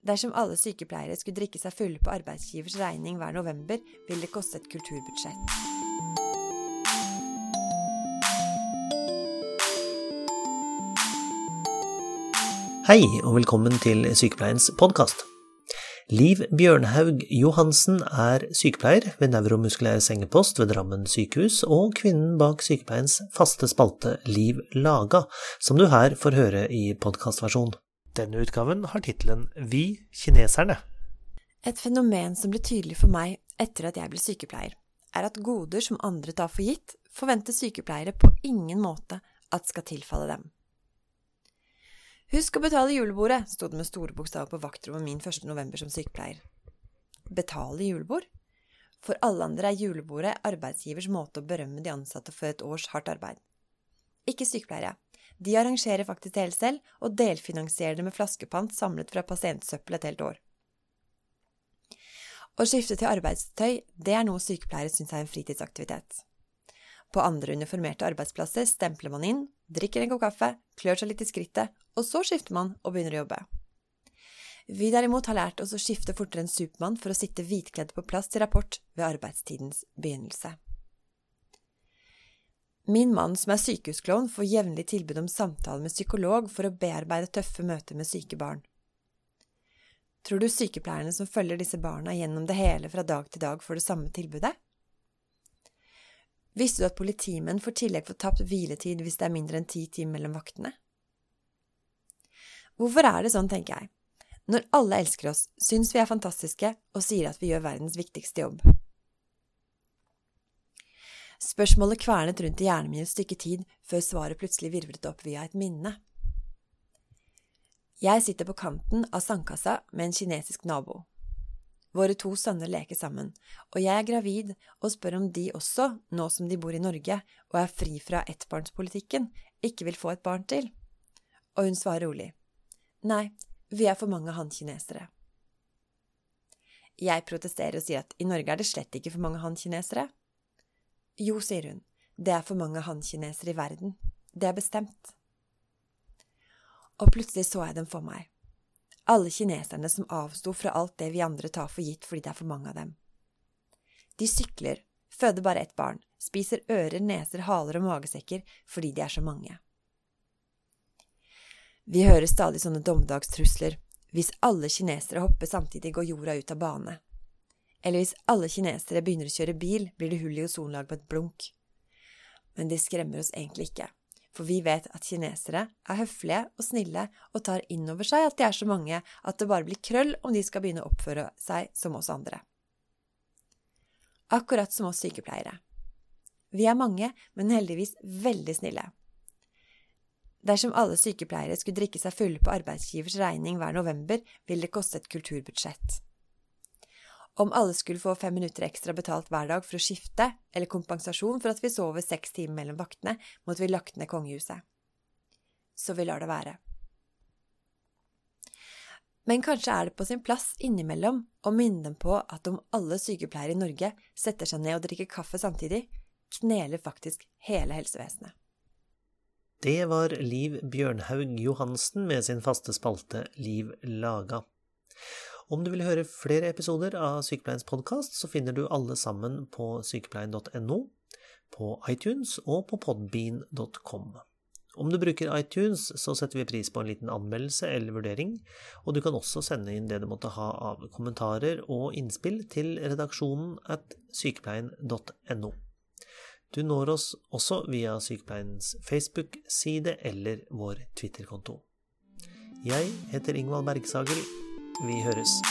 Dersom alle sykepleiere skulle drikke seg fulle på arbeidsgivers regning hver november, ville det koste et kulturbudsjett. Hei, og velkommen til Sykepleiens podkast. Liv Bjørnhaug Johansen er sykepleier ved Neuromuskulær sengepost ved Drammen sykehus, og kvinnen bak sykepleiens faste spalte Liv Laga, som du her får høre i podkastversjon. Denne utgaven har tittelen Vi kineserne. Et fenomen som ble tydelig for meg etter at jeg ble sykepleier, er at goder som andre tar for gitt, forventer sykepleiere på ingen måte at skal tilfalle dem. Husk å betale julebordet, sto det med store bokstaver på vaktrommet min 1. november som sykepleier. Betale julebord? For alle andre er julebordet arbeidsgivers måte å berømme de ansatte for et års hardt arbeid. Ikke sykepleiere. De arrangerer faktisk det hele selv, og delfinansierer det med flaskepant samlet fra pasientsøppel et helt år. Å skifte til arbeidstøy, det er noe sykepleiere syns er en fritidsaktivitet. På andre uniformerte arbeidsplasser stempler man inn, drikker en kopp kaffe, klør seg litt i skrittet, og så skifter man og begynner å jobbe. Vi derimot har lært oss å skifte fortere enn Supermann for å sitte hvitkledd på plass til rapport ved arbeidstidens begynnelse. Min mann, som er sykehusklovn, får jevnlig tilbud om samtale med psykolog for å bearbeide tøffe møter med syke barn. Tror du sykepleierne som følger disse barna gjennom det hele fra dag til dag, får det samme tilbudet? Visste du at politimenn får tillegg for tapt hviletid hvis det er mindre enn ti timer mellom vaktene? Hvorfor er det sånn, tenker jeg? Når alle elsker oss, syns vi er fantastiske og sier at vi gjør verdens viktigste jobb. Spørsmålet kvernet rundt i hjernen min et stykke tid før svaret plutselig virvlet opp via et minne. Jeg sitter på kanten av sandkassa med en kinesisk nabo. Våre to sønner leker sammen, og jeg er gravid og spør om de også, nå som de bor i Norge og er fri fra ettbarnspolitikken, ikke vil få et barn til. Og hun svarer rolig. Nei, vi er for mange han-kinesere. Jeg protesterer og sier at i Norge er det slett ikke for mange han-kinesere. Jo, sier hun, det er for mange han-kinesere i verden. Det er bestemt. Og plutselig så jeg dem for meg alle kineserne som avsto fra alt det vi andre tar for gitt fordi det er for mange av dem. De sykler, føder bare ett barn, spiser ører, neser, haler og magesekker fordi de er så mange. Vi hører stadig sånne dommedagstrusler. Hvis alle kinesere hopper samtidig, går jorda ut av bane. Eller hvis alle kinesere begynner å kjøre bil, blir det hull i ozonlaget på et blunk. Men det skremmer oss egentlig ikke for vi vet at kinesere er høflige og snille og tar inn over seg at de er så mange at det bare blir krøll om de skal begynne å oppføre seg som oss andre. Akkurat som oss sykepleiere. Vi er mange, men heldigvis veldig snille. Dersom alle sykepleiere skulle drikke seg fulle på arbeidsgivers regning hver november, ville det koste et kulturbudsjett. Om alle skulle få fem minutter ekstra betalt hver dag for å skifte, eller kompensasjon for at vi sover seks timer mellom vaktene, måtte vi lagt ned kongehuset. Så vi lar det være. Men kanskje er det på sin plass innimellom å minne dem på at om alle sykepleiere i Norge setter seg ned og drikker kaffe samtidig, kneler faktisk hele helsevesenet. Det var Liv Bjørnhaug Johansen med sin faste spalte Liv laga. Om du vil høre flere episoder av Sykepleiens podkast, så finner du alle sammen på sykepleien.no, på iTunes og på podbean.com. Om du bruker iTunes, så setter vi pris på en liten anmeldelse eller vurdering, og du kan også sende inn det du måtte ha av kommentarer og innspill til redaksjonen at sykepleien.no. Du når oss også via Sykepleiens Facebook-side eller vår Twitter-konto. Jeg heter Ingvald Bergsagel. Vi høres.